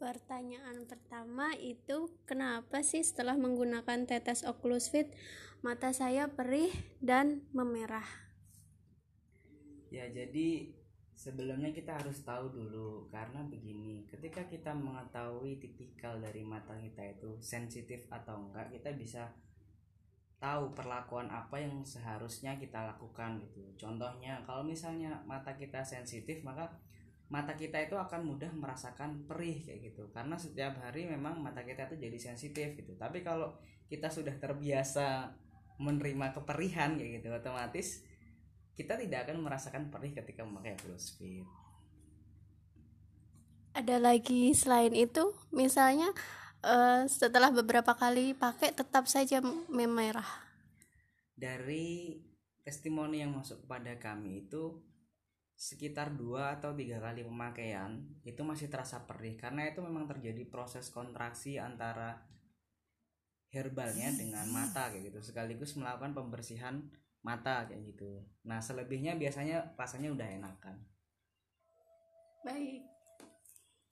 Pertanyaan pertama itu kenapa sih setelah menggunakan tetes Oculus Fit mata saya perih dan memerah? Ya, jadi sebelumnya kita harus tahu dulu karena begini, ketika kita mengetahui tipikal dari mata kita itu sensitif atau enggak, kita bisa tahu perlakuan apa yang seharusnya kita lakukan gitu. Contohnya, kalau misalnya mata kita sensitif, maka mata kita itu akan mudah merasakan perih kayak gitu. Karena setiap hari memang mata kita itu jadi sensitif gitu. Tapi kalau kita sudah terbiasa menerima keperihan kayak gitu otomatis kita tidak akan merasakan perih ketika memakai close fit ada lagi selain itu? Misalnya uh, setelah beberapa kali pakai tetap saja memerah. Dari testimoni yang masuk kepada kami itu sekitar dua atau tiga kali pemakaian itu masih terasa perih. Karena itu memang terjadi proses kontraksi antara herbalnya dengan mata kayak gitu. Sekaligus melakukan pembersihan mata kayak gitu. Nah selebihnya biasanya rasanya udah enakan. Baik